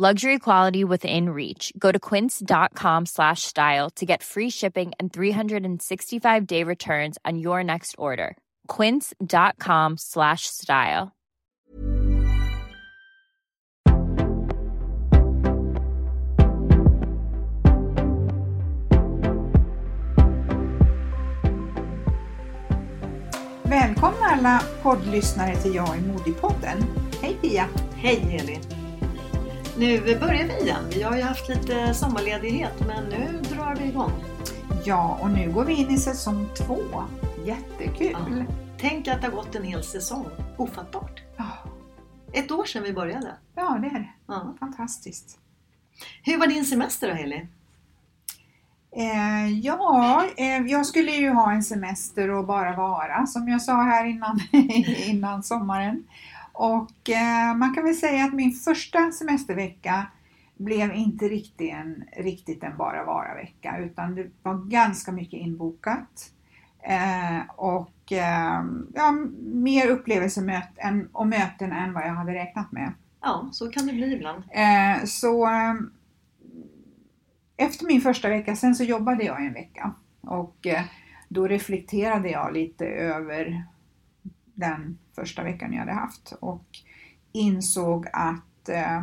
Luxury quality within reach. Go to quince.com slash style to get free shipping and 365 day returns on your next order. Quince.com slash style. Välkomna alla poddlyssnare till Jag är modig-podden. Hej Pia! Hej Elin! Nu börjar vi igen. Vi har ju haft lite sommarledighet men nu drar vi igång. Ja, och nu går vi in i säsong två. Jättekul! Ja. Tänk att det har gått en hel säsong. Ofattbart. Ja, Ett år sedan vi började. ja det är det. Ja. Fantastiskt. Hur var din semester då Heli? Eh, ja, eh, jag skulle ju ha en semester och bara vara som jag sa här innan, innan sommaren. Och eh, man kan väl säga att min första semestervecka blev inte riktigt en, riktigt en bara vara-vecka utan det var ganska mycket inbokat. Eh, och eh, ja, mer upplevelsemöten och möten än vad jag hade räknat med. Ja, så kan det bli ibland. Så efter min första vecka, sen så jobbade jag en vecka och då reflekterade jag lite över den första veckan jag hade haft och insåg att eh,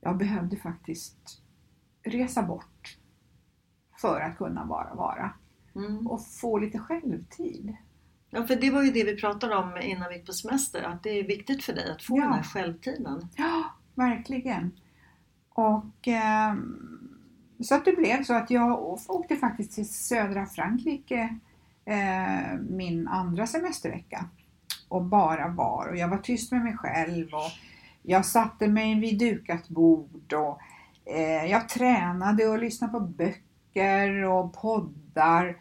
jag behövde faktiskt resa bort för att kunna bara vara Mm. och få lite självtid. Ja, för det var ju det vi pratade om innan vi gick på semester. Att det är viktigt för dig att få Ja. den här självtiden. Ja, verkligen. Och ehm, så att det blev så att jag åkte faktiskt till södra Frankrike eh, min andra semestervecka och bara var och jag var tyst med mig själv och jag satte mig vid dukat bord och eh, jag tränade och lyssnade på böcker och poddar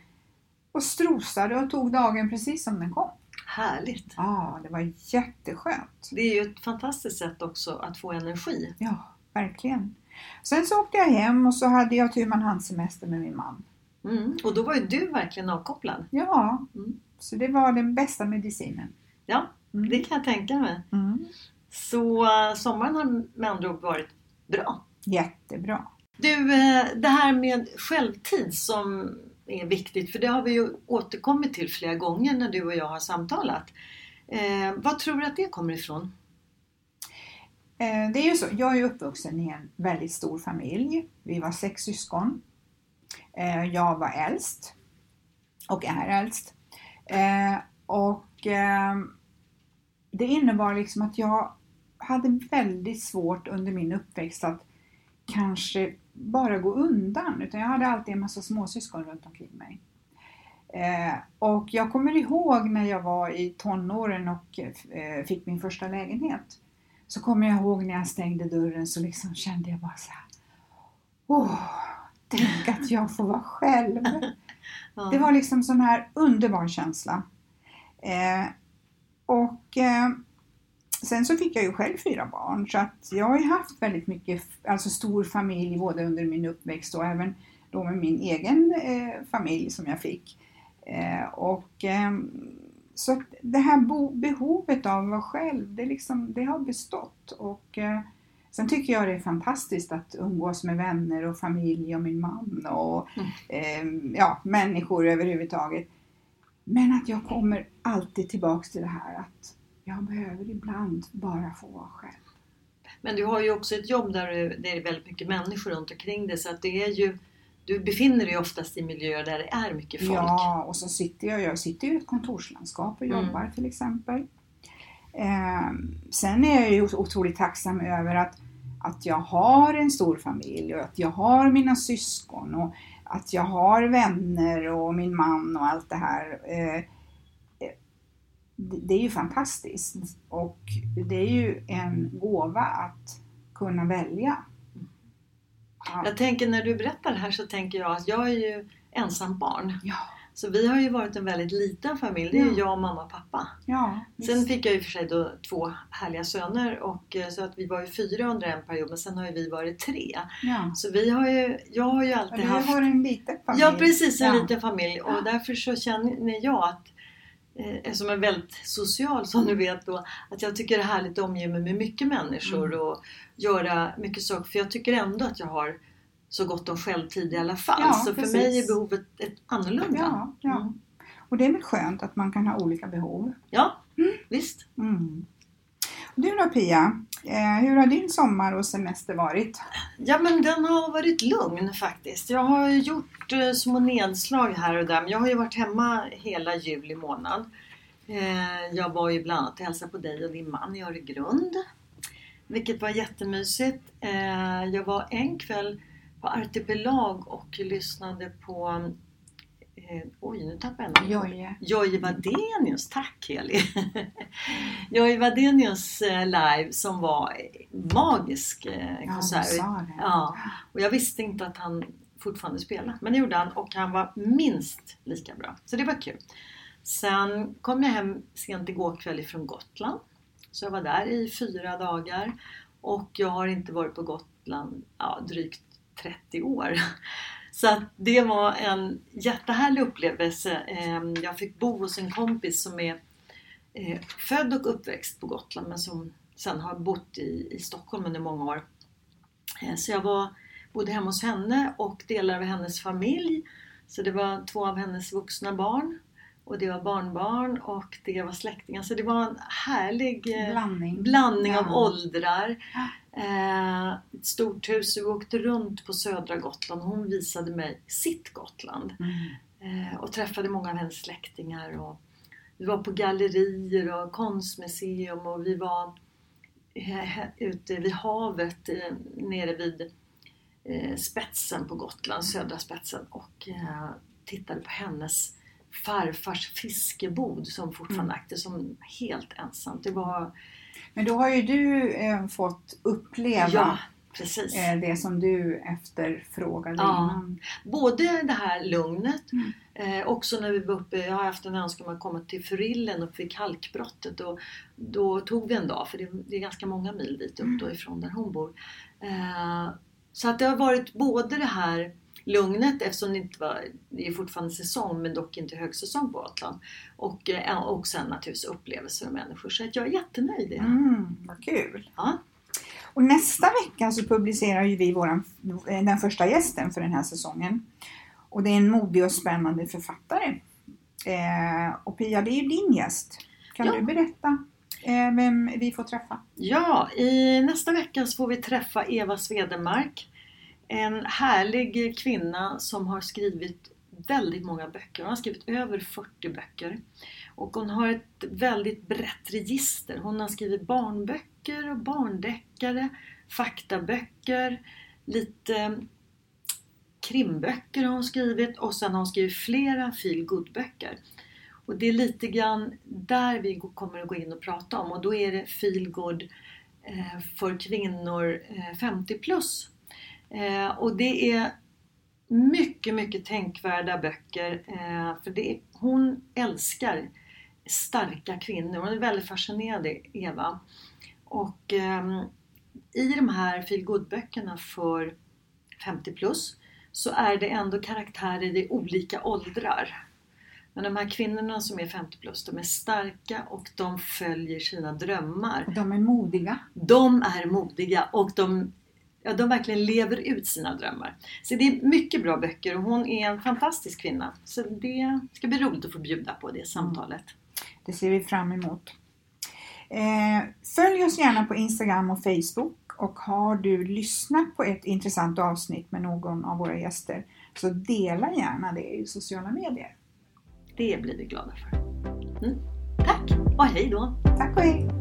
och strosade och tog dagen precis som den kom. Härligt! Ja, det var jätteskönt. Det är ju ett fantastiskt sätt också att få energi. Ja, verkligen. Sen så åkte jag hem och så hade jag tur man semester med min man. Mm. Och då var ju du verkligen avkopplad. Ja, Mm. så det var den bästa medicinen. Ja, Mm. det kan jag tänka mig. Mm. Så eh, sommaren har med andra ord varit bra. Jättebra. Du, eh, det här med självtid som är viktigt, för det har vi ju återkommit till flera gånger när du och jag har samtalat. Eh, vad tror du att det kommer ifrån? Eh, Det är ju så, jag är uppvuxen i en väldigt stor familj. Vi var sex syskon. Eh, Jag var äldst och är äldst. Eh, Och eh, det innebar liksom att jag hade väldigt svårt under min uppväxt att kanske bara gå undan utan jag hade alltid en massa småsyskon runt omkring mig. Eh, och jag kommer ihåg när jag var i tonåren och eh, fick min första lägenhet. Så kommer jag ihåg när jag stängde dörren så liksom kände jag bara så här. oh, tänk att jag får vara själv. Ja. Det var liksom sån här underbar känsla. Eh, och eh, sen så fick jag ju själv fyra barn så att jag har ju haft väldigt mycket, alltså stor familj både under min uppväxt och även då med min egen eh, familj som jag fick. Eh, och ehm, så det här behovet av att vara själv, det, liksom, det har bestått. Och, eh, sen tycker jag det är fantastiskt att umgås med vänner och familj och min man och eh, ja, människor överhuvudtaget. Men att jag kommer alltid tillbaks till det här att jag behöver ibland bara få vara själv. Men du har ju också ett jobb där det är väldigt mycket människor runt omkring dig så att det är ju du befinner dig oftast i miljöer där det är mycket folk. Ja, och så sitter jag, jag sitter i ett kontorslandskap och Mm. jobbar till exempel. Eh, sen är jag ju otroligt tacksam över att, att jag har en stor familj och att jag har mina syskon och att jag har vänner och min man och allt det här. Eh, eh, det, det är ju fantastiskt och det är ju en gåva att kunna välja. Ja. Jag tänker när du berättar det här så tänker jag att jag är ju ensam barn. Ja, Så vi har ju varit en väldigt liten familj. Det är ju Ja. jag, mamma och pappa. ja, Sen fick jag och för sig då två härliga söner och eh, så att vi var ju fyra under en period men sen har ju vi varit tre. ja. Så vi har ju, jag har ju alltid haft har en liten familj. Ja precis, en liten familj och därför så känner jag att eh, jag är väldigt social som du vet då Att jag tycker det är härligt att omge mig med mycket människor Mm. och göra mycket saker för jag tycker ändå att jag har så gott om självtid i alla fall. Ja, så för precis. mig är behovet ett annorlunda. Ja, ja. Mm. Och det är väl skönt att man kan ha olika behov. ja visst. Mm. Du då Pia, eh, hur har din sommar och semester varit? Ja men den har varit lugn faktiskt. Jag har gjort eh, små nedslag här och där men jag har ju varit hemma hela juli månad. Eh, jag var ju bland annat och hälsade på dig och din man i Öregrund. Vilket var jättemysigt. Jag var en kväll på Artipelag och lyssnade på eh, Oj, nu tappade jag. Jojje. Jojje Wadenius, tack Heli! Jojje Wadenius eh, live som var magisk eh, Ja, konsert. det. Ja, och jag visste inte att han fortfarande spelar. Men det gjorde han och han var minst lika bra. Så det var kul. Sen kom jag hem sent igår kväll ifrån Gotland. Så jag var där i fyra dagar. Och jag har inte varit på Gotland ja, drygt 30 år. Så att det var en jättehärlig upplevelse. Ehm, Jag fick bo hos en kompis som är eh, född och uppväxt på Gotland men som sen har bott i, i Stockholm under många år. Eh, Så jag var, bodde hemma hos henne och delar av hennes familj. Så det var två av hennes vuxna barn och det var barnbarn och det var släktingar. Så det var en härlig eh, Blandning. blandning av åldrar. Eh, ett stort hus. Vi åkte runt på södra Gotland. Hon visade mig sitt Gotland. Mm. Eh, och träffade många av hennes släktingar. Och vi var på gallerier och konstmuseum och vi var ute vid havet eh, nere vid eh, spetsen på Gotland, södra spetsen och tittade på hennes farfars fiskebod som fortfarande Mm. aktiv som helt ensamt. Det var Men då har ju du eh, fått uppleva Ja, precis. eh, det som du efterfrågade Ja. innan. Både det här lugnet, Mm. eh, också när vi var uppe, jag har haft en önskan om att komma till Furillen och fick halkbrottet och då tog vi en dag för det, det är ganska många mil dit upp då ifrån där hon bor. Eh, så att det har varit både det här lugnet eftersom det inte var, det är fortfarande säsong men dock inte högsäsong på Gotland. Och, eh, och sen naturligtvis upplevelser och människor. Så att jag är jättenöjd. Mm, vad kul! Ja. Och nästa vecka så publicerar ju vi våran, eh, den första gästen för den här säsongen. Och det är en modig och spännande författare. Eh, och Pia, det är ju din gäst. Kan Ja. du berätta eh, vem vi får träffa? Ja, i nästa vecka så får vi träffa Eva Svedemark. En härlig kvinna som har skrivit väldigt många böcker. Hon har skrivit över 40 böcker. Och hon har ett väldigt brett register. Hon har skrivit barnböcker och barndeckare, faktaböcker, lite krimböcker har hon skrivit och sen har hon skrivit flera feel böcker Och det är lite grann där vi kommer att gå in och prata om och då är det feel eh, för kvinnor eh, 50 plus. Eh, och det är mycket, mycket tänkvärda böcker. Eh, för det hon älskar starka kvinnor. Hon är väldigt fascinerad, Eva. Och ehm, i de här feel böckerna för 50 plus så är det ändå karaktärer i olika åldrar. Men de här kvinnorna som är 50 plus, de är starka och de följer sina drömmar. Och de är modiga. De är modiga och de, ja, de verkligen lever ut sina drömmar. Så det är mycket bra böcker och hon är en fantastisk kvinna. Så det ska bli roligt att få bjuda på det samtalet. Det ser vi fram emot. Eh, följ oss gärna på Instagram och Facebook och har du lyssnat på ett intressant avsnitt med någon av våra gäster Så dela gärna det i sociala medier. Det blir vi glada för. Mm. Tack och hej då! Tack och hej!